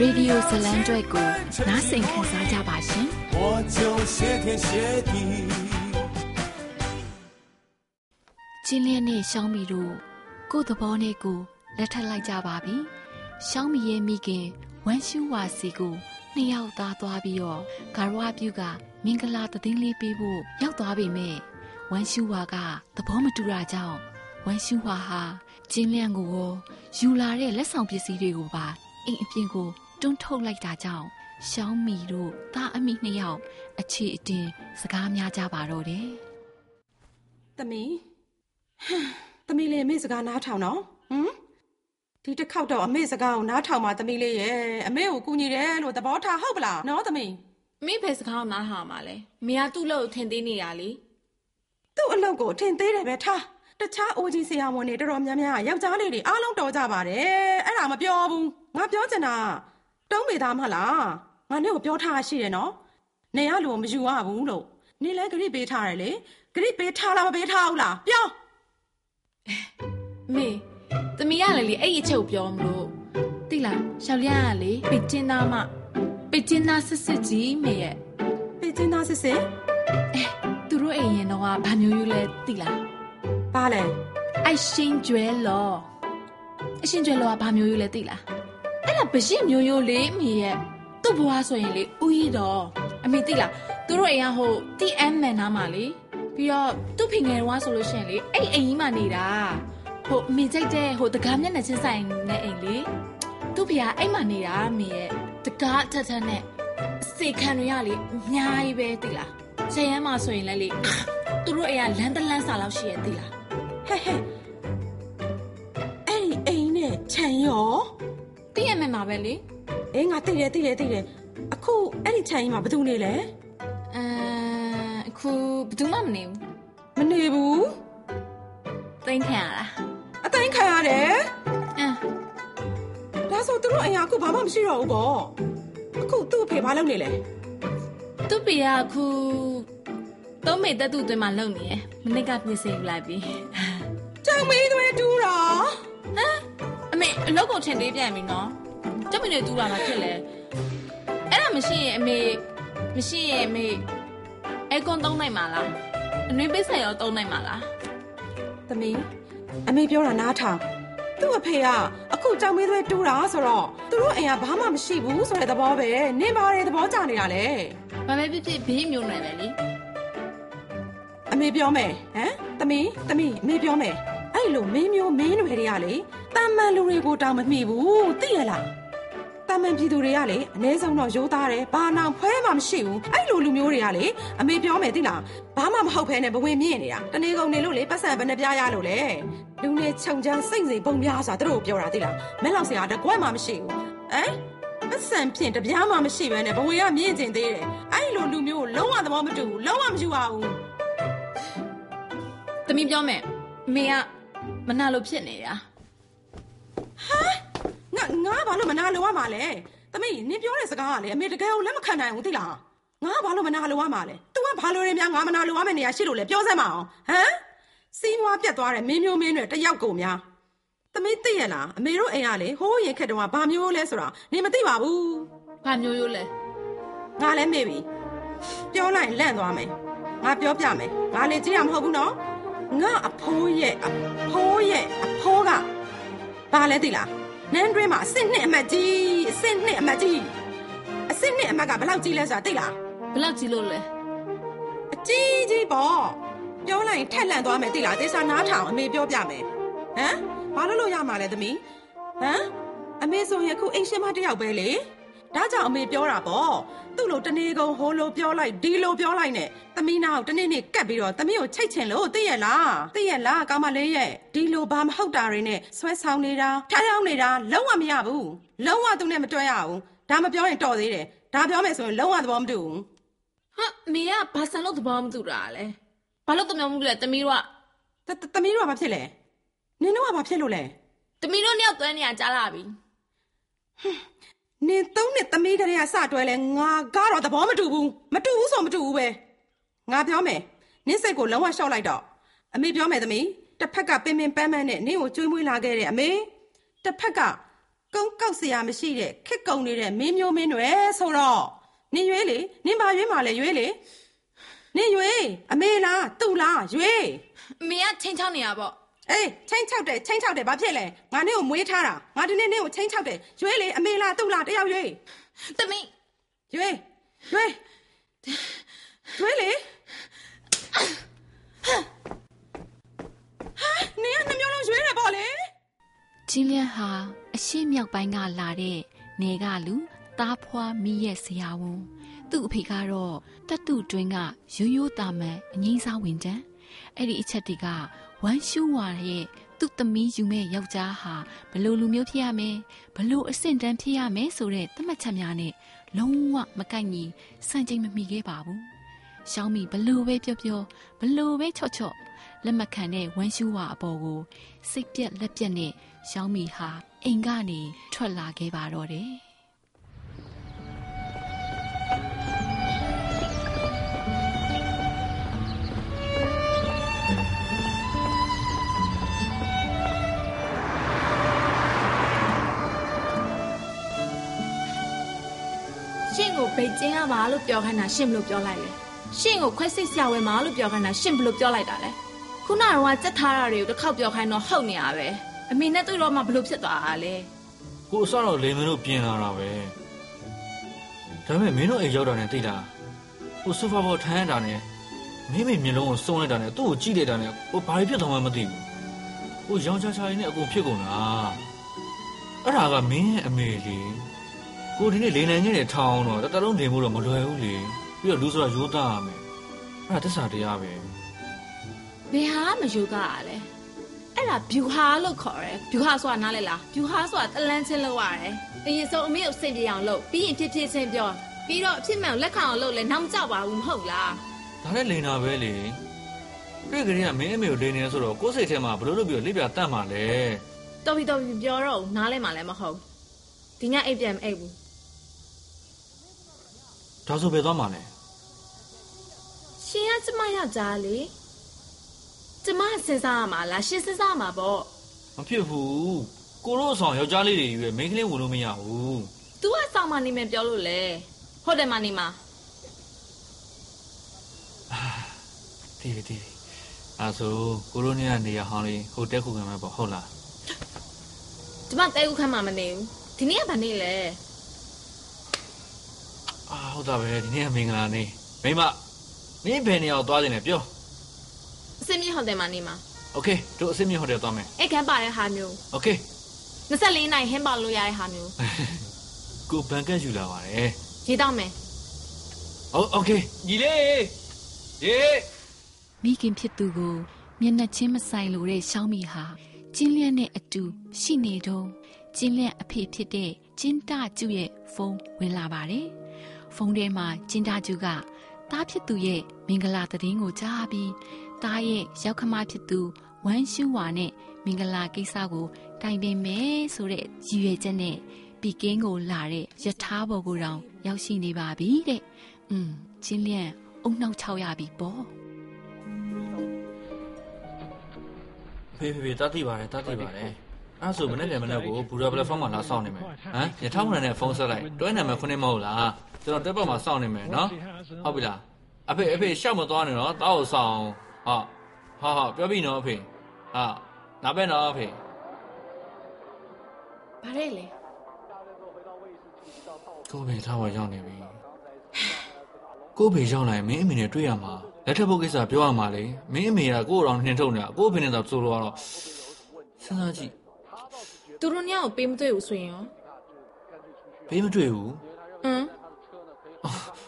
ရေဒီယိုဇလံကျွဲကိုနားဆင်ခံစားကြပါရှင်။我就谢天谢地ကျင်းလျက်နဲ့ရှောင်းမီတို့ကိုယ့်သဘောနဲ့ကိုလက်ထပ်လိုက်ကြပါပြီ။ရှောင်းမီရဲ့မိခင်ဝမ်ရှူဝါစီကိုနှစ်ယောက်သားသွားပြီးတော့ဂါရဝပြုကမင်္ဂလာတည်င်းလေးပေးဖို့ရောက်သွားပေမဲ့ဝမ်ရှူဝါကသဘောမတူတာကြောင့်ဝမ်ရှူဝါဟာကျင်းလျက်ကိုရောယူလာတဲ့လက်ဆောင်ပစ္စည်းတွေကိုပါအိမ်အပြင်ကို တွန်းထုတ်လိုက်တာကြောင့်ရှောင်းမီတို့သားအမိနှစ်ယောက်အခြေအတင်စကားများကြပါတော့တယ်။သမီးသမီးလေးအမေစကားနားထောင်နော်ဟမ်ဒီတစ်ခေါက်တော့အမေစကားကိုနားထောင်ပါသမီးလေးရဲ့အမေကိုကူညီတယ်လို့သဘောထားဟုတ်ပလားနော်သမီးအမေဖယ်စကားကိုနားထောင်ပါလေမေကသူ့လို့ထင်သေးနေရလေသူ့အလုပ်ကိုထင်သေးတယ်ပဲထားတခြားအိုကြီးဆရာဝန်တွေတော်တော်များများယောက်ျားလေးတွေအားလုံးတော်ကြပါတယ်အဲ့ဒါမပြောဘူးငါပြောချင်တာ တုံးမေသားမလားငါနဲ့ကိုပြောထားရှိတယ်နော်နေရလို့မယူရဘူးလို့နေလဲဂရိပေးထားတယ်လေဂရိပေးထားလားမပေးထားဘူးလားပြောမေသမီးရလေလေအဲ့အချက်ကိုပြောမလို့တိလားရှောက်လျားရလေပိကျင်းသားမပိကျင်းသားစစ်စစ်ကြီးမေရဲ့ပိကျင်းသားစစ်စစ်အဲသူတို့အိမ်ရင်တော့ဗာမျိုးယူလဲတိလားပါလဲအိုက်ရှင်းကျွဲလောအရှင်းကျွဲလောကဗာမျိုးယူလဲတိလား အဲ့ဒါဗရှင်းမျိုးရိုးလေးမေရဲ့သူ့ဘွားဆိုရင်လေဦးကြီးတော့အမေတိလားသူတို့အိမ်ကဟို TM မန်နာမှာလေပြီးတော့သူ့ဖင်ငယ်တော်ကဆိုလို့ရှိရင်လေအဲ့အိမ်ကြီးမှာနေတာဟိုမိကြိုက်တဲ့ဟိုတကားမျက်နှာချင်းဆိုင်နဲ့အိမ်လေသူ့ဖေကအိမ်မှာနေတာမိရဲ့တကားအထက်ထက်နဲ့စေခံတွေရလေအများကြီးပဲသိလားဆယ်ရမ်းမှာဆိုရင်လည်းလေသူတို့အိမ်ကလမ်းတလန်းစာလောက်ရှိရဲ့သိလားဟဲ့ဟဲ့အဲ့ဒီအိမ်နဲ့ခြံရော သိရမယ်မှာပဲလေအေးငါသိတယ်သိတယ်သိတယ်အခုအဲ့ဒီခြံကြီးမှာဘယ်သူနေလဲအဲအခုဘယ်သူမှမနေဘူးမနေဘူးသိမ်းခံရတာအသိမ်းခံရတယ်အင်းဒါဆိုသူတို့အိမ်ကအခုဘာမှမရှိတော့ဘူးပေါ့အခုသူ့အဖေဘာလုပ်နေလဲသူ့ဖေကအခုသုံးမေတက်သူ့အတွင်းမှာလုံနေရယ်မနစ်ကပြင်ဆင်လိုက်ပြီကြောင်မေးသွဲတူးတော့ဟမ်အမေအလုပ်ကိုထင်သေးပြန်ပြီနော် ကျမနေတူးတာမှဖြစ်လဲအဲ့ဒါမရှိရင်အမေမရှိရင်အမေအဲကွန်သုံးနိုင်မှာလားအနှွေးပိတ်ဆက်ရောသုံးနိုင်မှာလားသမီးအမေပြောတာနားထောင်သူ့အဖေကအခုကြောင်မေးသွဲတူးတာဆိုတော့သူတို့အိမ်ကဘာမှမရှိဘူးဆိုတဲ့သဘောပဲနေပါတယ်သဘောကျနေတာလေဘာပဲဖြစ်ဖြစ်ဘေးမျိုးနယ်ပဲလေအမေပြောမယ်ဟမ်သမီးသမီးအမေပြောမယ်အဲ့လိုမင်းမျိုးမင်းတွေကလေတမ်းမှန်လူတွေကိုတောင်မမိဘူးသိရလား တာမန်ပြည်သူတွေကလေအ ਨੇ ဆုံးတော့ရိုးသားတယ်ဘာနောင်ဖွဲမှမရှိဘူးအဲ့လိုလူမျိုးတွေကလေအမေပြောမယ်သိလားဘာမှမဟုတ်ဖဲနဲ့ဘဝင်မြင့်နေတာတနေကုန်နေလို့လေပတ်စံဘယ်နှပြားရလို့လေလူနေခြုံချမ်းစိတ်စိမ်ပုံပြားဆိုတာတို့ပြောတာသိလားမဲလောက်စရာတကွက်မှမရှိဘူးဟမ်ပတ်စံဖြင့်တပြားမှမရှိဘဲနဲ့ဘဝင်ကမြင့်ကျင်သေးတယ်အဲ့လိုလူမျိုးလုံးဝသဘောမတူဘူးလုံးဝမယူပါဘူးတမီးပြောမယ်အမေကမနာလို့ဖြစ်နေတာဟာ ငါငါဘာလို့မနာလို့ရမှာလဲတသမီးနင်ပြောတဲ့စကားကလေအမေတကယ်ကိုလက်မခံနိုင်ဘူးသိလားငါကဘာလို့မနာလိုရမှာလဲ तू ကဘာလို့ရများငါမနာလိုရမယ့်နေရာရှိလို့လဲပြောစမ်းမအောင်ဟမ်စီးမွားပြတ်သွားတဲ့မင်းမျိုးမင်းတွေတယောက်ကုန်များသမီးသိရလားအမေတို့အိမ်ကလေဟိုးရင်ခက်တုန်းကဘာမျိုးလဲဆိုတာနင်မသိပါဘူးဘာမျိုးရိုးလဲငါလည်းမေ့ပြီပြောလိုက်ရင်လန့်သွားမယ်ငါပြောပြမယ်ငါလည်းကြည့်ရမဟုတ်ဘူးနော်ငါအဖိုးရဲ့အဖိုးရဲ့အဖိုးကဘာလဲသိလား နန်းတွင်းမှာအစ်စ်နှစ်အမတ်ကြီးအစ်စ်နှစ်အမတ်ကြီးအစ်စ်နှစ်အမတ်ကဘယ်လောက်ကြီးလဲဆိုတာသိလားဘယ်လောက်ကြီးလို့လဲအကြီးကြီးပေါ့ပြောလိုက်ရင်ထက်လန့်သွားမယ်သိလားသေချာနားထောင်အမေပြောပြမယ်ဟမ်ဘာလို့လို့ရမှာလဲသမီးဟမ်အမေဆိုရင်အခုအိမ်ရှင်မတစ်ယောက်ပဲလေ ဒါကြောင့်အမေပြောတာပေါ့သူ့လိုတနေကုန်ဟိုလိုပြောလိုက်ဒီလိုပြောလိုက်နဲ့သမီးနာကိုတနေ့နေ့ကတ်ပြီးတော့သမီးကိုချိတ်ချင်လို့သိရလားသိရလားကောင်းမလေးရဲ့ဒီလိုဘာမဟုတ်တာတွေနဲ့ဆွဲဆောင်နေတာထားရောက်နေတာလုံးဝမရဘူးလုံးဝသူနဲ့မတွဲရဘူးဒါမပြောရင်တော်သေးတယ်ဒါပြောမယ်ဆိုရင်လုံးဝသဘောမတူဘူးဟာအမေကဘာဆန်လို့သဘောမတူတာလဲဘာလို့တမျောမှုလဲတမီးတို့ကတတသမီးတို့ကဘာဖြစ်လဲနင်တို့ကဘာဖြစ်လို့လဲတမီးတို့နှစ်ယောက်သွဲနေရကြားလာပြီန နင်သုံးနှစ်သမီးကလေးကစတွဲလဲငါကတော့သဘောမတူဘူးမတူဘူးဆိုမတူဘူးပဲငါပြောမယ်နင့်စိတ်ကိုလုံးဝရှော့လိုက်တော့အမေပြောမယ်သမီးတစ်ဖက်ကပင်ပင်ပန်းပန်းနဲ့နင့်ကိုကျွေးမွေးလာခဲ့တဲ့အမေတစ်ဖက်ကကုန်းကောက်စရာမရှိတဲ့ခက်ကုံနေတဲ့မင်းမျိုးမင်းတွေဆိုတော့နင်ရွေးလေနင်ဘာရွေးမှလဲရွေးလေနင်ရွေးအမေလားသူ့လားရွေးအမေကချိန်ချောင်းနေရပါ့ အေးချင်းချောက်တယ်ချင်းချောက်တယ်ဘာဖြစ်လဲငါနေ့ကိုမွေးထားတာငါဒီနေ့နေ့ကိုချင်းချောက်တယ်ရွေးလေအမေလားသူ့လားတယောက်ရွေးတမီးရွေးရွေးရွေးလေဟာနင်ကနှမျိုးလုံးရွေးတယ်ပေါ့လေကျင်းလျက်ဟာအရှိမြောက်ပိုင်းကလာတဲ့နေကလူသားဖွာမိရဲ့ဆရာဝန်သူ့အဖေကတော့တတ်တူတွင်းကရိုးရိုးတာမန်အငိမ့်စားဝင်တန်းအဲ့ဒီအချက်တွေက ဝမ်းရှူဝါရဲ့သူ့သမီးယူမဲ့ယောက်ျားဟာဘလို့လူမျိုးဖြစ်ရမယ်ဘလို့အဆင့်တန်းဖြစ်ရမယ်ဆိုတဲ့သတ်မှတ်ချက်များနဲ့လုံးဝမကိုက်ညီစံချိန်မမီခဲ့ပါဘူးရှောင်းမီဘလို့ပဲပြောပြောဘလို့ပဲချော့ချော့လက်မခံတဲ့ဝမ်းရှူဝါအပေါ်ကိုစိတ်ပြက်လက်ပြက်နဲ့ရှောင်းမီဟာအိမ်ကနေထွက်လာခဲ့ပါတော့တယ် ရှင့်ကိုဗိတ်ကျင်းရပါလို့ပြောခိုင်းတာရှင့်ဘလို့ပြောလိုက်လဲရှင့်ကိုခွဲစိတ်ဆရာဝန်ပါလို့ပြောခိုင်းတာရှင့်ဘလို့ပြောလိုက်တာလဲခုနကတော့စက်ထားတာတွေကိုတစ်ခေါက်ပြောခိုင်းတော့ဟုတ်နေရပဲအမေနဲ့တွေ့တော့မှဘလို့ဖြစ်သွားတာလဲကိုအစတော့လေမင်းတို့ပြင်လာတာပဲဒါပေမဲ့မင်းတို့အိမ်ရောက်တာနဲ့တိတ်တာကိုဆိုဖာပေါ်ထမ်းရတာနဲ့မင်းမေမျက်လုံးကိုစုံလိုက်တာနဲ့သူ့ကိုကြည့်လိုက်တာနဲ့ကိုဘာဖြစ်သွားမှမသိဘူးကိုရောင်ချာချာရင်းနဲ့အကုန်ဖြစ်ကုန်တာအဲ့ဒါကမင်းရဲ့အမေလေ ကိုဒီနေ့လေနိုင်ခဲ့တဲ့ထောင်းတော့တတလုံးနေမှုတော့မလွယ်ဘူးလေပြီးတော့လူဆိုတာရိုးသားရမယ်အဲ့ဒါတစ္ဆာတရားပဲဘယ်ဟာမယူကရလဲအဲ့ဒါဗျူဟာလို့ခေါ်တယ်ဗျူဟာဆိုတာနားလဲလားဗျူဟာဆိုတာတလန်းချင်းလောက်ရတယ်အရင်ဆုံးအမေကိုစင်ပြေအောင်လုပ်ပြီးရင်ဖြစ်ဖြစ်ချင်းပြောပြီးတော့အဖြစ်မှန်ကိုလက်ခံအောင်လုပ်လဲနောက်မကြပါဘူးမဟုတ်လားဒါနဲ့လိန်တာပဲလေတွေ့ကြရင်ကမင်းအမေကိုလိန်နေဆိုတော့ကိုယ်စိတ်ထဲမှာဘလို့လို့ပြီးတော့လိပ်ပြတတ်မှာလေတော်ပြီတော်ပြီပြောတော့ဦးနားလဲမှလည်းမဟုတ်ဒီညအိပ်ပြန်မအိပ်ဘူး ဒါဆိုပဲသွားမှာလဲရှင်ကကျမယောက်ျားလေကျမစဉ်းစားရမှာလားရှင်စဉ်းစားရမှာပေါ့မဖြစ်ဘူးကိုတို့အဆောင်ယောက်ျားလေးတွေရွယ်မိန်းကလေးဝင်လို့မရဘူး။ तू ကစောင့်မနေမယ်ပြောလို့လေ။ဟုတ်တယ်မနေမှာတီးပြီတီးပြီအဲဆိုကိုတို့နေရနေရဟောင်းလေးဟိုတက်ခုခံမှာပေါ့ဟုတ်လား။ဒီမှာတဲခုခမ်းမှမနေဘူး။ဒီနေ့ကဘာနေ့လဲ အာဟုတ်တာပဲဒီနေ့ကမင်္ဂလာနေ့မိမမင်းဘယ်နေရာကိုသွားနေလဲပြော ။အစင်းမြင့်ဟုတ်တယ်မနေမှာ โอเคတို့အစ်မဟိုတယ်သွားမယ် ။အိတ်ခမ်းပါတဲ့ဟာမျိုး โอเค 24နိုင်ဟင်းပါလို့ရတဲ့ဟာမျိုး ကိုဘန်ကက်ယူလာပါတယ် ရေးတော့မယ် ဟုတ်โอเคညီလေးရေ မိခင်ဖြစ်သူကိုမျက်နှာချင်းမဆိုင်လို့တဲ့ရှောင်းမီဟာကျင်းလျက်နဲ့အတူရှိနေတော့ကျင်းလျက်အဖေဖြစ်တဲ့ကျင်းတကျုရဲ့ဖုန်းဝင်လာပါတယ်။ ဖုန်းထဲမှာကျင်းတကျုကတားဖြစ်သူရဲ့မင်္ဂလာသတင်းကိုကြားပြီးတားရဲ့ရောက်ခမဖြစ်သူဝမ်းရှူဝါနဲ့မင်္ဂလာကိစ္စကိုတိုင်ပင်မယ်ဆိုတဲ့ရည်ရွယ်ချက်နဲ့ဘပီကင်းကိုလာတဲ့ယထာဘော်ကိုတောင်ရောက်ရှိနေပါပြီတဲ့။อืมချင်းလျန့်အုံနှောက်ချောက်ရပြီပေါ့ဖေဖေဖေတတ်သိပါတယ်တတ်သိပါတယ်အဲ့ဆိုမနေ့ပြန်မနေ့ကိုဘူရာပလက်ဖောင်းမှာလာစောင့်နေမယ်ဟမ်ရထားမနဲ့ဖုန်းဆက်လိုက်တွဲနာမည်ခုနှစ်မဟုတ်လား ကျွန်တော်တက်ပတ်မှာစောင့်နေမယ်နော်ဟုတ်ပြီလားအဖေအဖေရှောက်မသွားနဲ့နော်တောက်ဆောင်ဟာဟာဟာပြောပြီနော်အဖေဟာနားပဲနော်အဖေ။ဘာလဲလဲကိုဖေထားဝရောက်နေပြီကိုဖေရောက်လာရင်မင်းအမေနဲ့တွေ့ရမှာလက်ထပ်ဖို့ကိစ္စပြောရမှာလေမင်းအမေကကို့အောင်နှင်ထုတ်နေတာကို့အဖေနဲ့တော့စိုးလို့ကတော့စဉ်းစားကြည့်။သူတို့ညောင်ပေးမတွေ့ဘူးဆိုရင်ရောဘေးမတွေ့ဘူး။ဟမ်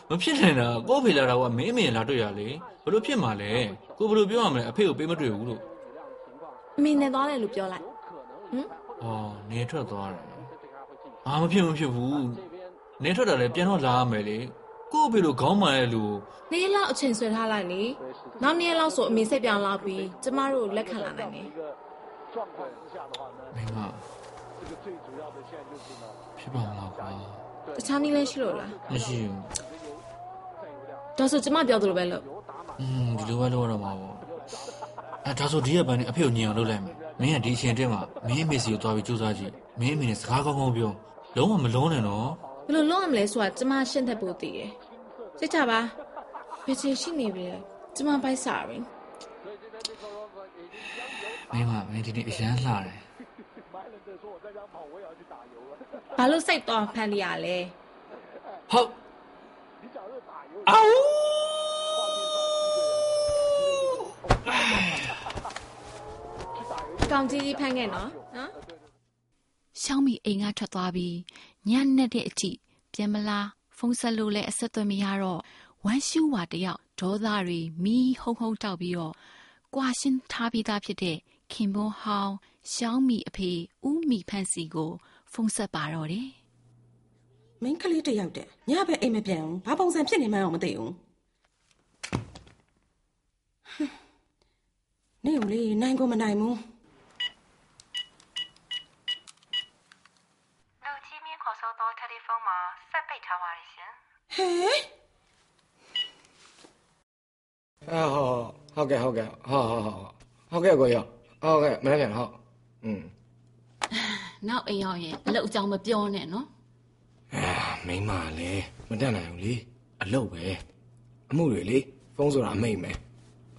မဖြစ်နိုင်တာကို့ဖေလာတာကမင်းအမေလာတွေ့ရလေဘလို့ဖြစ်မှာလဲကိုဘလို့ပြောရမလဲအဖေကိုပေးမတွေ့ဘူးလို့အမေနဲ့သွားတယ်လို့ပြောလိုက်။ဟမ်အော်နေထွက်သွားတယ်အာမဖြစ်မဖြစ်ဘူးနေထွက်တာလည်းပြန်တော့လာရမယ်လေကို့အဖေလိုခေါင်းမှန်ရဲ့လူနေ့ရက်လောက်အချိန်ဆွဲထားလိုက်လေ။နောက်နေ့ရက်လောက်ဆိုအမေစိတ်ပြောင်းလာပြီးကျမတို့လက်ခံလာနိုင်တယ်မင်းကဖြစ်ပါမလားကွာ။တခြားနည်းလည်းရှိလို့လားမရှိဘူး။ ဒါဆိုကျမပြောသလိုပဲလို့อืมဒီလိုပဲလုပ်ရတော့မှာပေါ့အဲဒါဆိုဒီရက်ပိုင်းနဲ့အဖေကိုညင်အောင်လုပ်လိုက်မယ်မင်းကဒီအချိန်တည်းမှာမင်းအမေစီကိုသွားပြီးစူးစမ်းကြည့်မင်းအမေနဲ့စကားကောင်းကောင်းပြောလုံးဝမလုံးနဲ့နော်ဘယ်လိုလုပ်ရမလဲဆိုတာကျမရှင်းသက်ဖို့တည်တယ်။စိတ်ချပါ။ဘယ်ချိန်ရှိနေပြီလဲ။ကျမပိုက်စားရင်မင်းကမင်းဒီနေ့အရန်လှတယ်ဘာလို့စိတ်သွားဖန်နေရလဲဟုတ် အော်။ကောင်းကြီးကြီးဖန်ခဲ့နော်။နော်။ရှောင်းမီအိမ်ကထွက်သွားပြီးညနေတဲ့အကြည့်ပြန်မလားဖုန်းဆက်လို့လည်းအဆက်အသွယ်မရတော့ဝမ်းရှူးဝါတယောက်ဒေါသတွေမီးဟုံဟုံတောက်ပြီးတော့ကွာရှင်းထားပြီးသားဖြစ်တဲ့ခင်ပွန်းဟောင်းရှောင်းမီအဖေဦးမီဖန့်စီကို ဖုန်းဆက်ပါတော့တယ် မင်းကလေးတစ်ယောက်တည်းညဘက်အိမ်မပြန်ဘူးဘာပုံစံဖြစ်နေမှန်းအောင်မသိဘူးဟွန်းနေုံလေးနိုင်ကိုမနိုင်ဘူးလူကြီးမြင့်ခေါ်ဆိုသောတယ်လီဖုန်းမှာဆက်ပိတ်ထားပါရရှင်ဟဲအာဟုတ်ဟုတ်ကဲ့ဟုတ်ကဲ့ဟုတ်ဟုတ်ဟုတ်ဟုတ်ကဲ့ကိုရဟုတ်ကဲ့မနေ့ပြန်ဟုတ်อืม။နောက်အိမ်ရောက်ရင်အလုပ်အကြောင်းမပြောနဲ့နော် အာမိမလည်းမတတ်နိုင်ဘူးလေအလုတ်ပဲအမှုတွေလေဖုန်းဆိုတာအမိတ်ပဲ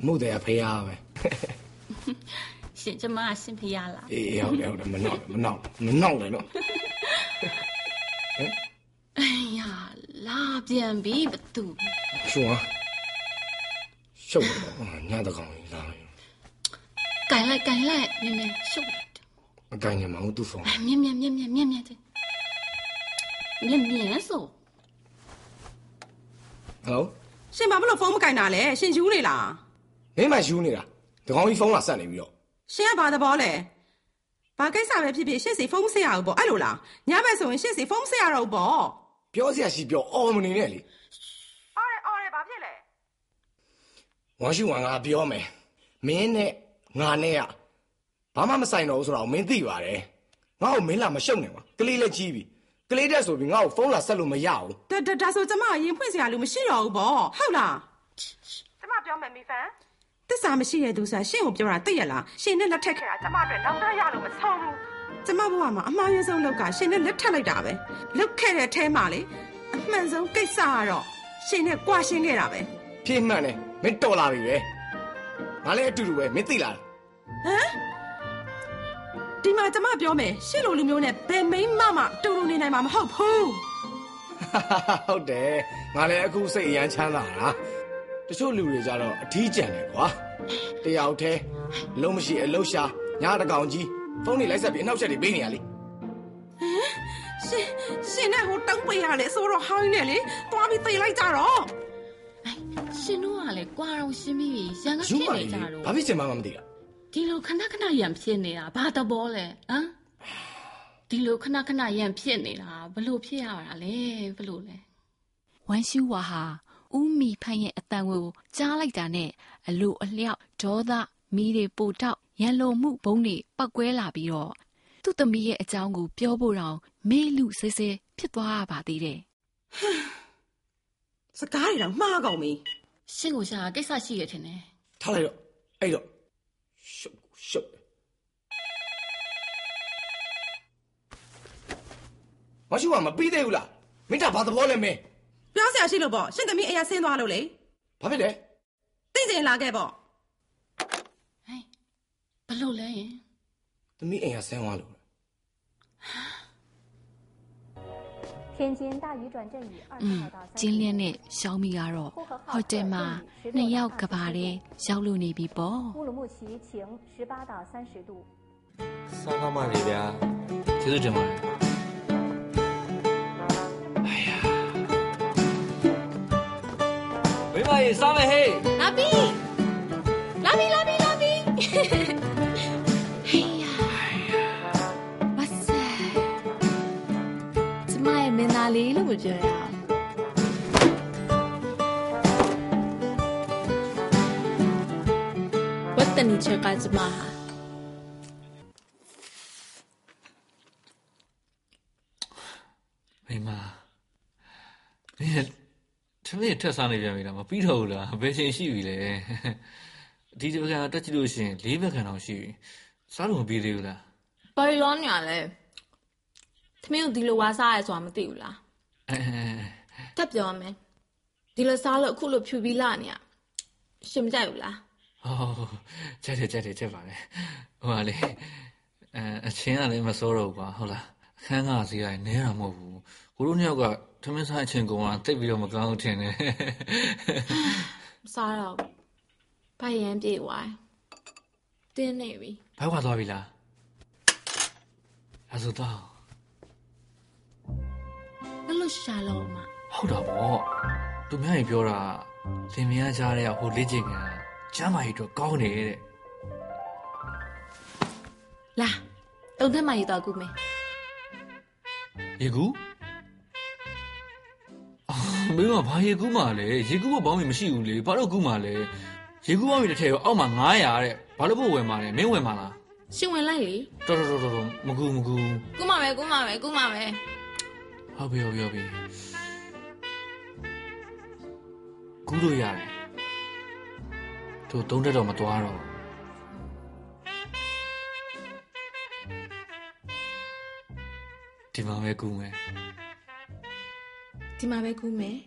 အမှုတွေကဖေးရပဲ။ရှင်ကျမရှင်ဖေရလားအေးအေးဟုတ်တယ်ဟုတ်တယ်မနောက်မနောက်မနောက်လည်းတော့။အေးရလာပြန်ပြီဘသူရှုံးဟာရှုပ်တော့ညတကောင်ကြီးလာတယ်။ကန်လိုက်ကန်လိုက်မြင်မြင်ရှုပ်လိုက်မကိုင်းညမအောင်သူ့ဖုန်း။မြင်မြင်မြင်မြင်မြင်မြင်တဲ့ မြင်မြင်ဆိုဟယ်လိုရှင်ဘာဖြစ်လို့ဖုန်းမကင်တာလဲရှင်ယူနေလားမင်းမယူနေတာတကောင်ကြီးဖုန်းလာဆက်နေပြီးတော့ရှင်ကဘာသဘောလဲဘာကိစ္စပဲဖြစ်ဖြစ်ရှင့်စီဖုန်းမဆက်ရဘူးပေါ့အဲ့လိုလားညဘက်ဆိုရင်ရှင့်စီဖုန်းမဆက်ရတော့ဘူးပေါ့ပြောစရာရှိပြောအော်မနေနဲ့လေအော်ရဲအော်ရဲဘာဖြစ်လဲဝမ်ရှိဝမ်ကပြောမယ်မင်းနဲ့ငါနဲ့ကဘာမှမဆိုင်တော့ဘူးဆိုတော့မင်းသိပါတယ်ငါ့ကိုမင်းလာမရှုပ်နဲ့ကွာကလေးလည်းကြီးပြီ ကလေးတက်ဆိုပြီးငါ့ကိုဖုန်းလာဆက်လို့မရဘူးဒါဒါဒါဆိုကျမအရင်ဖွင့်စရာလူမရှိတော့ဘူးပေါ့ဟုတ်လားကျမပြောမယ်မိဖန်တစ္ဆာမရှိတဲ့သူဆိုတာရှင့်ကိုပြောတာသိရလားရှင်နဲ့လက်ထက်ခဲ့တာကျမအတွက်နောက်တော့ရလို့မဆုံးဘူးကျမဘဝမှာအမှားရဆုံးလောက်ကရှင်နဲ့လက်ထက်လိုက်တာပဲလောက်ခဲ့တဲ့အထဲမှာလေအမှန်ဆုံးကိစ္စကတော့ရှင်နဲ့ကြွားရှင်းခဲ့တာပဲဖြည့်မှန်တယ်မင်းတော်လာပြီပဲငါလည်းအတူတူပဲမင်းသိလား ဒီမှာကျမပြောမယ်ရှင့်လိုလူမျိုးနဲ့ဘယ်မိန်းမမှတူတူနေနိုင်မှာမဟုတ်ဘူးဟုတ်တယ်ငါလည်းအခုစိတ်အရမ်းချမ်းသာတာတချို့လူတွေကြတော့အထီးကျန်တယ်ကွာတယောက်တည်းလုံးမရှိအလုံးရှာညာတကောင်ကြီးဖုန်းလေးလိုက်ဆက်ပြီးအနောက်ချက်တွေပေးနေရလေရှင်ရှင်နဲ့ဟိုတောင်းပေးရလေဆိုတော့ဟောင်းနေလေတွားပြီးသိလိုက်ကြတော့။ရှင်တို့ကလည်းကွာတော့ရှင်းပြီးရန်ကယူဖြစ်ပါနေလေကြတော့ဘာဖြစ်ချင်မှမသိတာ ဒီလိုခဏခဏရန်ဖြစ်နေတာဘာတဘောလဲဟမ်ဒီလိုခဏခဏရန်ဖြစ်နေတာဘလို့ဖြစ်ရတာလဲဘလို့လဲဝမ်ရှူဝါဟာဦးမီဖန်ရဲ့အတန်ကိုကြားလိုက်တာနဲ့အလိုအလျောက်ဒေါသမီးတွေပိုတောက်ရန်လိုမှုဘုံတွေပောက်ကွဲလာပြီးတော့သူသူ့သမီးရဲ့အကြောင်းကိုပြောဖို့တောင်မေးလူဆဲဆဲဖြစ်သွားရပါသေးတယ်စကားတွေတော့မှားကုန်ပြီရှင့်ကိုရှာကိစ္စရှိရထင်တယ်ထားလိုက်တော့အဲ့တော့ ရှုပ်ရှုပ်မရှိကမပြီးသေးဘူးလားမင်းတာဘာသဘောလဲမင်းပြောစရာရှိလို့ပေါ့ရှင်သမီးအရာဆင်းသွားလို့လေဘာဖြစ်လဲသိစင်လာခဲ့ပေါ့ဟဲ့ဘလို့လဲယင်သမီးအိမ်ကဆင်းသွားလို့ 天津大雨转阵雨二十到三十今天的小米鸭肉好的吗那要干嘛的小鹿你比波乌鲁木齐晴十八到三十度。三号麦里边啊就是这么哎呀。喂喂上来嘿。 သားလေးလို့မပြောရအောင်ဝတ်တနီချက်ကကျမဟာမိမမင်းသမီးထက်စားနေပြန်ပြီလားမပြီးတော့ဘူးလားဘယ်ချိန်ရှိပြီလဲဒီဒီပကံတက်ကြည့်လို့ရှရင်လေးဘက်ခံတော့ရှိပြီစားလို့မပြီးသေးဘူးလားဘာလို့ညာလဲသမီးတို့ဒီလိုဝါစားရဲဆိုတာမသိဘူးလားအဲ တက်ပြောမယ်ဒီလိုစားလို့အခုလိုဖြူပြီးလာနေရရှင်မကြိုက်ဘူးလားဟောကြက်တယ်ကြက်တယ်ကြက်ပါလေဟိုကလေအဲအချင်းကလည်းမစိုးတော့ဘူးကွာဟုတ်လားအခန်းကစီးတိုင်းနဲတာမဟုတ်ဘူးကိုတို့နှစ်ယောက်ကသမင်းစားအချင်းကောင်ကတိတ်ပြီးတော့မကောင်းဘူးထင်တယ်မစားတော့ဘူးဘာရန်ပြေဝိုင်းတင်းနေပြီဘိုက်ခွာသွားပြီလားအဲဆိုတော့ဘယ်လို ရှာလို့မဟုတ်တာပေါ့သူများကြီးပြောတာလင်မယားကြားတဲ့ဟိုလေးချင်ကကျမ်းမာရေးတော့ကောင်းတယ်တဲ့လာတုံထက်မှရတော့ကူမယ်ရေကူးအာမင်းကဘာရေကူးမှလဲရေကူးကဘောင်းမီမရှိဘူးလေဘာလို့ကူးမှလဲရေကူးဘောင်းမီတစ်ထည့်ရောအောက်မှာ900တဲ့ဘာလို့ဖို့ဝယ်မှလဲမင်းဝယ်မှလားရှင်ဝင်လိုက်လေတော်တော်တော်တော်မကူမကူကူမပဲကူမပဲကူမပဲ ဟုတ်ပြီဟုတ်ပြီဟုတ်ပြီကူးလို့ရတယ်တို့သုံးတက်တော့မသွားတော့ဒီမှာပဲကူးမယ်ဒီမှာပဲကူမယ်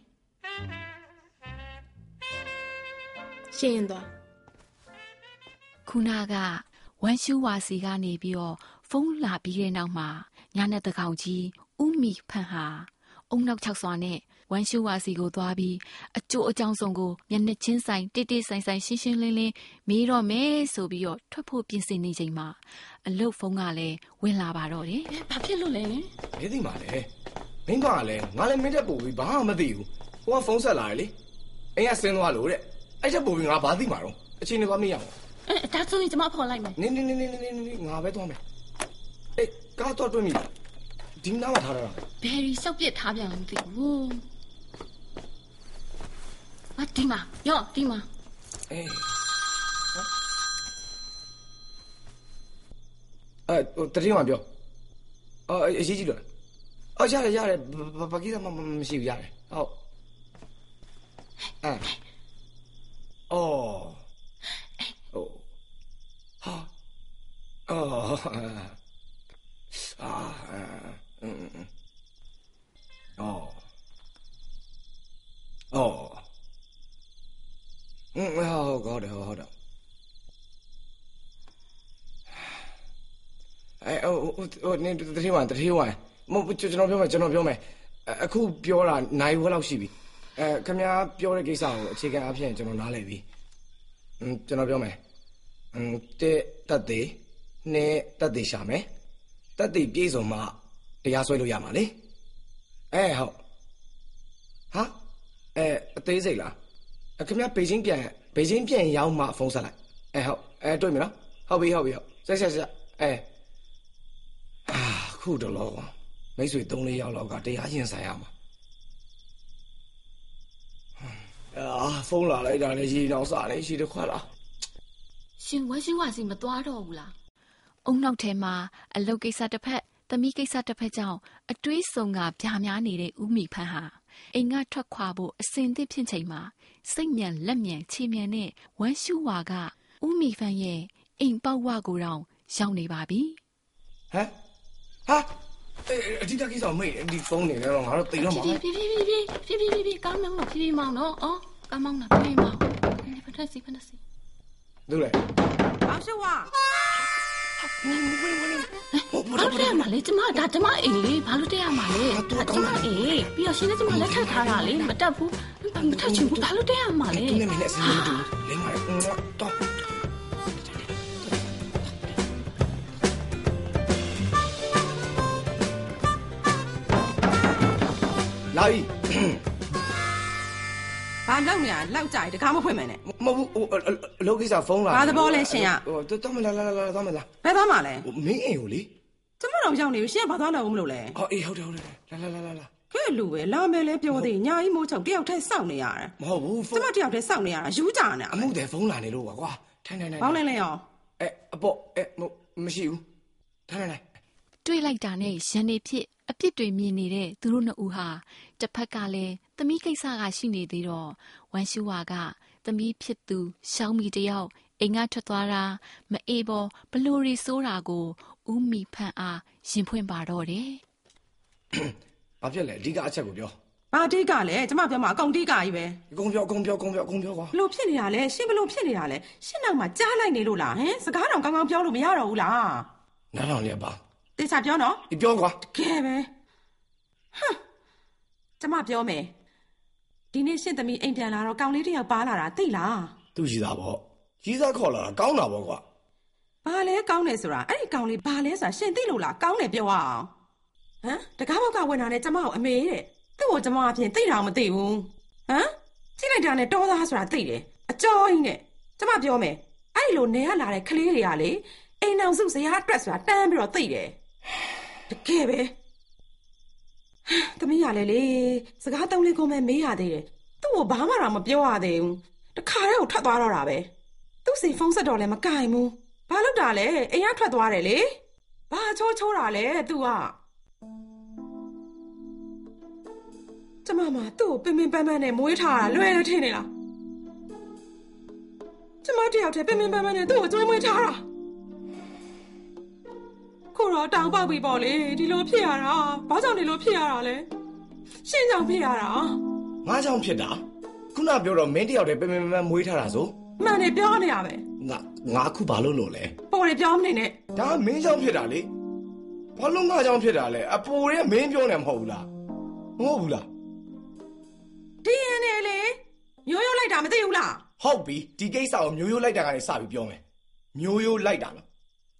ရှင်ရင်တော့ခုနကဝမ်ရှူဝါစီကနေပြီးတော့ဖုန်းလာပြီးတဲ့နောက်မှာညာနဲ့တကောင်ကြီး ဥမီဖန်ဟာအုံနောက်ချောက်စွာနဲ့ဝမ်ရှူဝါစီကိုသွားပြီးအကျိုးအကြောင်းဆုံးကိုမျက်နှာချင်းဆိုင်တိတိဆိုင်ဆိုင်ရှင်းရှင်းလင်းလင်းမေးတော့မယ်ဆိုပြီးတော့ထွက်ဖို့ပြင်ဆင်နေချိန်မှာအလုတ်ဖုန်းကလည်းဝင်လာပါတော့တယ်ဘာဖြစ်လို့လဲဘယ်သိမှာလဲမင်းကလည်းငါလည်းမင်းတက်ပို့ပြီးဘာမှမသိဘူးဟိုကဖုန်းဆက်လာတယ်လေအိမ်ကဆင်းသွားလို့တဲ့အဲ့ချက်ပို့ပြီးငါဘာသိမှာတော့အချိန်နဲ့သွားမရအောင်အဲဒါဆိုရင်ကျမဖော်လိုက်မယ်နင်းနင်းနင်းနင်းနင်းနင်းငါပဲသွားမယ်အေးကားတော့တွင်းပြီလား ဒီနားမှာထားရတာဘယ်ရီရှောက်ပြစ်ထားပြန်လို့မသိဘူးအဒီမှာယောဒီမှာအေးအဲ့ဟိုတတိယမှာပြောအော်အရေးကြီးလို့အော်ရတယ်ရတယ်ဘာဘာကိစ္စမှမရှိဘူးရတယ်ဟုတ်အဲအော်ဟိုဟာ ဟိုဟိုနေတတိယဝတတိယဝမဟုတ်ကျွန်တော်ပြောမယ်ကျွန်တော်ပြောမယ်အခုပြောတာနိုင်ဝက်လောက်ရှိပြီအဲခင်ဗျားပြောတဲ့ကိစ္စကိုအခြေခံအဖြစ်ကျွန်တော်နားလည်ပြီอืมကျွန်တော်ပြောမယ်อืมတက်တက်သေးနဲ့တက်သေးရှာမယ်တက်သေးပြေဆုံးမှတရားစွဲလို့ရမှာလေအဲဟုတ်ဟာအဲအသေးစိတ်လားအဲခင်ဗျားဘေဂျင်းပြန်ဘေဂျင်းပြန်ရောက်မှဖုန်းဆက်လိုက်အဲဟုတ်အဲတွေ့ပြီနော်ဟုတ်ပြီဟုတ်ပြီဟုတ်ဆက်ဆက်ဆက်အဲအာ ခုတော့လောမိတ်ဆွေ၃၄ယောက်လောက်ကတရားရင်ဆိုင်ရမှာအာဖုန်းလာလိုက်တာလေရေနောက်စားနေရှိတခွက်လားရှင်ဝဲရှင်ဝါစီမသွားတော့ဘူးလားအုံနောက်ထဲမှာအလုတ်ကိစ္စတစ်ဖက်သမီးကိစ္စတစ်ဖက်ကြောင့်အတွေးဆုံကဗျာများနေတဲ့ဦးမိဖန်းဟာအိမ်ကထွက်ခွာဖို့အစင်သစ်ဖြစ်ချိန်မှာစိတ်မြန်လက်မြန်ချေမြန်နဲ့ဝမ်းရှူဝါကဦးမိဖန်းရဲ့အိမ်ပေါက်ဝကိုတောင်ရောက်နေပါပြီဟမ် ဟာအေးအတိတ်ကိစ္စမေးဒီဖုန်းနေတော့ငါတို့တိတ်တော့မှာဖြည်းဖြည်းဖြည်းဖြည်းဖြည်းဖြည်းဖြည်းဖြည်းကားမောင်းတော့ဖြည်းဖြည်းမောင်းတော့အော်ကားမောင်းတာဖြည်းဖြည်းမောင်းဒီဖတ်စီဖတ်စီသူလေအောင်ရှုဝါဘာလို့တက်ရမှာလဲကျမဒါကျမအိမ်လေဘာလို့တက်ရမှာလဲဒါကျမအိမ်ပြီးတော့ရှင်လည်းကျမလက်ထပ်ထားတာလေမတက်ဘူးမတက်ချင်ဘူးဘာလို့တက်ရမှာလဲသူနဲ့မင်းနဲ့အစင်းမတူလင်းပါတော့ လာပြီဘာလောက်နေရလောက်ကြိုက်တကားမဖွင့်မယ်နဲ့မဟုတ်ဘူးဟိုအလုပ်ကိစ္စဖုန်းလာဘာသဘောလဲရှင်ရဟိုတော့မလာလာလာလာတော့မလာဘယ်သွားမှလဲဟိုမင်းအိမ်ကိုလေကျမတော့ရောက်နေပြီရှင်ကဘာသွားတော့မလို့လဲဟောအေးဟုတ်တယ်ဟုတ်တယ်လာလာလာလာလာကဲလူပဲလာမယ်လဲပြောသေးညာကြီးမိုးချုပ်တယောက်တည်းစောင့်နေရတယ်မဟုတ်ဘူးဖုကျန်းမတယောက်တည်းစောင့်နေရတာယူကြနေအမှုတယ်ဖုန်းလာနေလို့ပါကွာထိုင်ထိုင်ထိုင်ဘောင်းလဲလဲရောအဲအပေါ့အဲမရှိဘူးထိုင်ထိုင်ထိုင်တွေးလိုက်တာနဲ့ရန်နေဖြစ် အပြစ်တွေမြင်နေတဲ့သူတို့နှစ်ဦးဟာတစ်ဖက်ကလည်းသမီးကိစ္စကရှိနေသေးတော့ဝမ်ရှူဝါကသမီးဖြစ်သူရှောင်းမီတယောက်အိမ်ကထွက်သွားတာမအေးပေါ်ဘလူရီဆိုးတာကိုဦးမီဖန်အားရင်ဖွင့်ပါတော့တယ်ဘာဖြစ်လဲအဓိကအချက်ကိုပြောဘာတိကလဲကျမပြောမှာအကုန်တိကကြီးပဲအကုန်ပြောအကုန်ပြောအကုန်ပြောအကုန်ပြောကွာဘလို့ဖြစ်နေတာလဲရှင်ဘလို့ဖြစ်နေတာလဲရှင်နောက်မှာကြားလိုက်နေလို့လားဟင်စကားတော့ကောင်းကောင်းပြောလို့မရတော့ဘူးလားနားထောင်လေးပါ တေချာပြောနော်ဒီပြောကွာကဲပဲဟမ်ကျမပြောမယ်ဒီနေ့ရှင်သမီးအိမ်ပြန်လာတော့ကောင်လေးတစ်ယောက်ပါလာတာသိလားသူရှိတာပေါ့ကြီးစားခေါ်လာတာကောင်းတာပေါ့ကွာဘာလဲကောင်းတယ်ဆိုတာအဲ့ဒီကောင်လေးဘာလဲဆိုတာရှင်သိလို့လားကောင်းတယ်ပြောရအောင်ဟမ်တကားဘောက်ကဝင်လာတဲ့ကျမကိုအမေတဲ့သူ့ကိုကျမအပြင်သိတာမသိဘူးဟမ်ကြည့်လိုက်တာနဲ့တောသားဆိုတာသိတယ်အကျော်ကြီးနဲ့ကျမပြောမယ်အဲ့ဒီလိုနေရလာတဲ့ကလေးတွေကလေအိမ်အောင်စုဇရာအတွက်ဆိုတာတန်းပြီးတော့သိတယ် တကယ်ပဲသမီးရလေလေစကားတုံးလေးကိုမဲမေးရသေးတယ်သူ့ကိုဘာမှတော့မပြောရသေးဘူးတခါတည်းကိုထွက်သွားတော့တာပဲသူ့စီဖုန်းဆက်တော့လည်းမကင်ဘူးဘာလို့တာလဲအိမ်ကထွက်သွားတယ်လေဘာချိုးချိုးတာလဲ तू ကကျမမသူ့ကိုပင်ပင်ပန်းပန်းနဲ့မွေးထားတာလွယ်တယ်ထင်နေလားကျမတယောက်တည်းပင်ပင်ပန်းပန်းနဲ့သူ့ကိုကျွေးမွေးထားတာ ကိုတော့တောင်ပေါက်ပြီပေါ့လေဒီလိုဖြစ်ရတာဘာကြောင့်ဒီလိုဖြစ်ရတာလဲရှင်းကြောင်ဖြစ်ရတာငါကြောင့်ဖြစ်တာခုနပြောတော့မင်းတယောက်တည်းပင်ပင်ပန်းပန်းမွေးထားတာဆိုမှန်တယ်ပြောနေရပဲငါငါအခုဘာလို့လို့လဲပေါ်တယ်ပြောမနေနဲ့ဒါကမင်းကြောင့်ဖြစ်တာလေဘာလို့ငါကြောင့်ဖြစ်တာလဲအပိုရဲမင်းပြောနေမှာမဟုတ်ဘူးလားမဟုတ်ဘူးလားဒီရင်နေလေမျိုးရိုးလိုက်တာမသိဘူးလားဟုတ်ပြီဒီကိစ္စကိုမျိုးရိုးလိုက်တာကနေစပြီးပြောမယ်မျိုးရိုးလိုက်တာနော်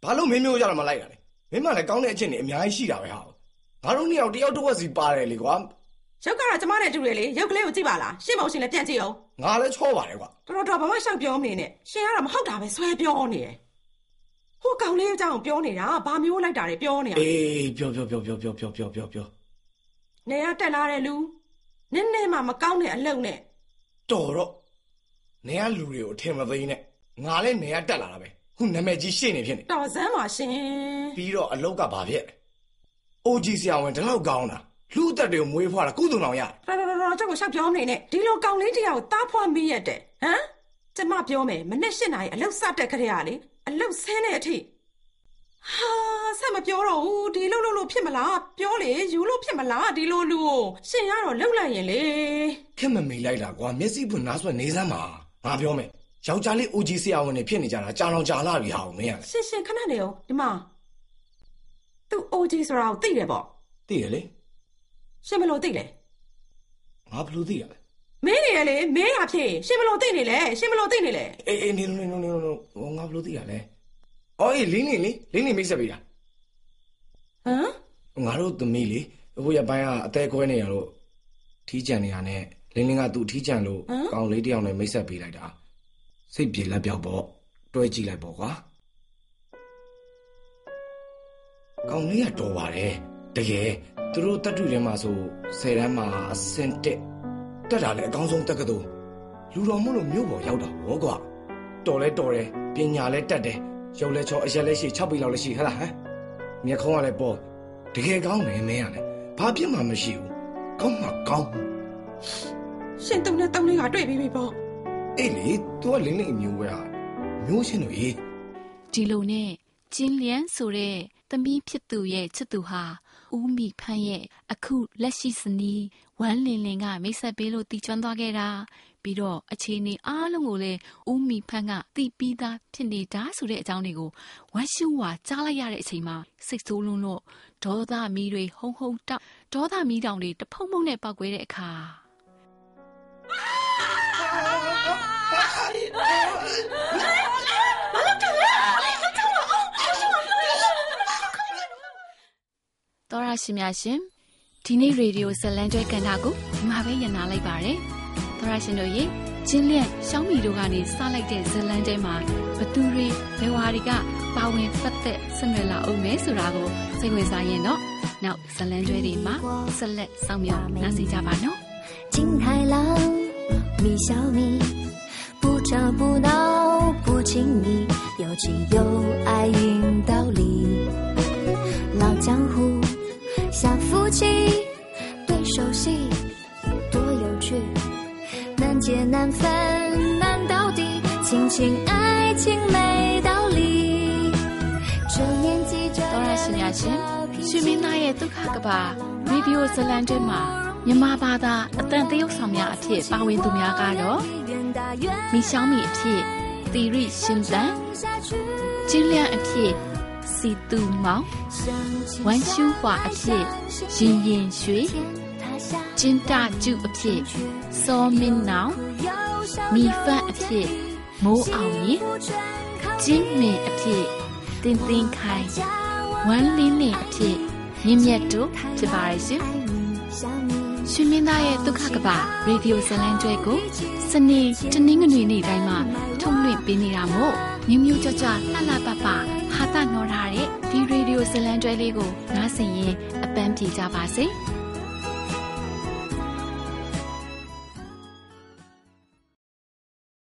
ဘာလို့မင်းမျိုးရတာမလိုက်တာလဲ မင်းမှလည်းကောင်းတဲ့အချက်တွေအများကြီးရှိတာပဲဟာငါတို့နှစ်ယောက်တယောက်တစ်ဝက်စီပါတယ်လေကွာရုပ်ကတော့ကျမနဲ့တူတယ်လေရုပ်ကလေးကိုကြည့်ပါလားရှင်းမအောင်ရှင်းလည်းပြန်ကြည့်အောင်ငါလည်းချောပါတယ်ကွာတော်တော်တော်ဘာမှရှောက်ပြောမနေနဲ့ရှင်ကတော့မဟုတ်တာပဲဆွဲပြောနေတယ်ဟိုကောင်လေးအကြောင်းပြောနေတာဘာမျိုးလိုက်တာတွေပြောနေတာအေးပြောပြောပြောပြောပြောပြောပြောပြောပြောနေရတက်လာတဲ့လူနည်းနည်းမှမကောင်းတဲ့အလုပ်နဲ့တော်တော့နေရလူတွေကိုအထင်မသိနဲ့ငါလည်းနေရတက်လာတာပဲ ခုနာမည်ကြီးရှင်းနေဖြစ်နေတော်စမ်းပါရှင်ပြီးတော့အလောက်ကဘာဖြစ်လဲအိုဂျီဆရာဝန်ဒီလောက်ကောင်းတာလူအသက်တွေကိုမွေးဖွားတာကုသိုလ်အောင်ရတယ်တော်တော်တော်ကြောက်ကိုရှောက်ပြောမနေနဲ့ဒီလိုကောင်လေးတစ်ယောက်ကိုတားဖွားမိရက်တယ်ဟမ်ကျမပြောမယ်မနဲ့ရှင်းနိုင်အလုပ်စတက်ခရက်ရလေအလုပ်ဆင်းတဲ့အထိဟာဆက်မပြောတော့ဘူးဒီလိုလိုလိုဖြစ်မလားပြောလေယူလို့ဖြစ်မလားဒီလိုလူကိုရှင်ရတော့လှုပ်လိုက်ရင်လေခက်မမေလိုက်တာကွာမျက်စိပွင့်နားဆွဲနေစမ်းပါငါပြောမယ် ယောက်ျားလေးအိုဂျီဆရာဝန်တွေဖြစ်နေကြတာကြာလောင်ကြာလာပြီဟာမင်းရလေရှင်ရှင်ခဏနေအောင်ဒီမှာသူ OG ဆိုတာကိုသိတယ်ပေါ့သိရလေရှင်ဘယ်လိုသိလဲငါဘယ်လိုသိရလဲမင်းနေရလေမင်းရဖြစ်ရှင်ဘယ်လိုသိနေလဲရှင်ဘယ်လိုသိနေလဲအေးအေးနေနေနေနေနေဟောငါဘယ်လိုသိရလဲအော်အေးလင်းနေလေလင်းနေမိတ်ဆက်ပေးတာဟမ်ငါတို့သမီးလေဟိုရပိုင်းကအသေးခွဲနေရတော့ထီးကြံနေရနဲ့လင်းလင်းကသူ့ထီးကြံလို့ကောင်လေးတယောက်နဲ့မိတ်ဆက်ပေးလိုက်တာ စိတ်ပြေလက်ပြောက်ပေါ့တွဲကြည့်လိုက်ပေါ့ကွာကောင်လေးကတော်ပါတယ်တကယ်သူတို့တက်တူထဲမှာဆိုဆယ်တန်းမှာအစင်တက်တက်တာလည်းအကောင်းဆုံးတက်ကတူလူတော်မို့လို့မြို့ပေါ်ရောက်တာဘောကွာတော်လဲတော်တယ်ပညာလဲတက်တယ်ရုပ်လဲချောအရက်လဲရှိ6ပေလောက်လဲရှိဟဲ့လားဟမ်မျက်ခုံးကလည်းပေါ်တကယ်ကောင်းတယ်မင်းကလည်းဘာပြစ်မှမရှိဘူးကောင်းမှကောင်းရှင်တုံနဲ့တုံလေးကတွေ့ပြီးပြီပေါ့ အေးလေ तू ကလင်းလင်းအမျိုးပဲဟာမျိုးချင်းတို့ကြီးဒီလိုနဲ့ကျင်းလျန်းဆိုတဲ့သမီးဖြစ်သူရဲ့ချစ်သူဟာဦးမိဖန်းရဲ့အခုလက်ရှိစနီးဝမ်းလင်လင်ကမိတ်ဆက်ပေးလို့တီချွမ်းသွားခဲ့တာပြီးတော့အခြေအနေအားလုံးကိုလည်းဦးမိဖန်းကတီးပြီးသားဖြစ်နေတာဆိုတဲ့အကြောင်းတွေကိုဝမ်းရှူဝါကြားလိုက်ရတဲ့အချိန်မှာစိတ်ဆိုးလွန်းလို့ဒေါသမီးတွေဟုံဟုံတောက်ဒေါသမီးတောင်တွေတဖုံဖုံနဲ့ပောက်ကွဲတဲ့အခါ တော်ရရှိမြရှင်ဒီနေ့ရေဒီယိုဇလန်ကျွဲကန်တာကိုဒီမှာပဲညနာလိုက်ပါတယ်တော်ရရှင်တို့ရေကျင်းလျက်ရှောင်းမီတို့ကနေစလိုက်တဲ့ဇလန်ကျွဲမှာဘသူတွေဘယ်ဝါတွေကပါဝင်ပတ်သက်ဆက်နွယ်လာအောင်မဲဆိုတာကိုစိတ်ဝင်စားရင်တော့နောက်ဇလန်ကျွဲတွေမှာဆက်လက်ဆောင်မြော်နားဆင်ကြပါနော် 金太郎， 咪小咪不吵不闹不亲密有情有爱硬道理。老江湖小夫妻对手戏多有趣难解难分难到底亲情爱情没道理。这年纪就当然是虚名那也都看个吧 maybe it was မြန်မာဘာသာအတန်သရုပ်ဆောင်များအဖြစ်ပါဝင်သူများကတော့မီရှောင်းမီအဖြစ်သီရိရှင်သန်ကျင်းလျန်အဖြစ်စီတူမောင်ဝမ်ရှူဟွာအဖြစ်ရင်ရင်ရွှေကျင်းတာကျုအဖြစ်စောမင်းနောင်မီဖတ်အဖြစ်မိုးအောင်ကြီးကျင်းမင်အဖြစ်တင်းတင်းခိုင်ဝမ်းလင်းနေအဖြစ်မြင့်မြတ်တို့ဖြစ်ပါရဲ့ရှင် ရှင်မင်းသားရဲ့ဒုက္ခကပရေဒီယိုဇလန်ကျွဲကိုစနေတနင်္ဂနွေနေ့တိုင်းမှာထုတ်လွှင့်ပေးနေတာမို့မြို့မြို့ကြွကြွလှလှပပဟာတာနော်ထားတဲ့ဒီရေဒီယိုဇလန်ကျွဲလေးကိုနားဆင်ရင်အပန်းပြေကြပါစေ။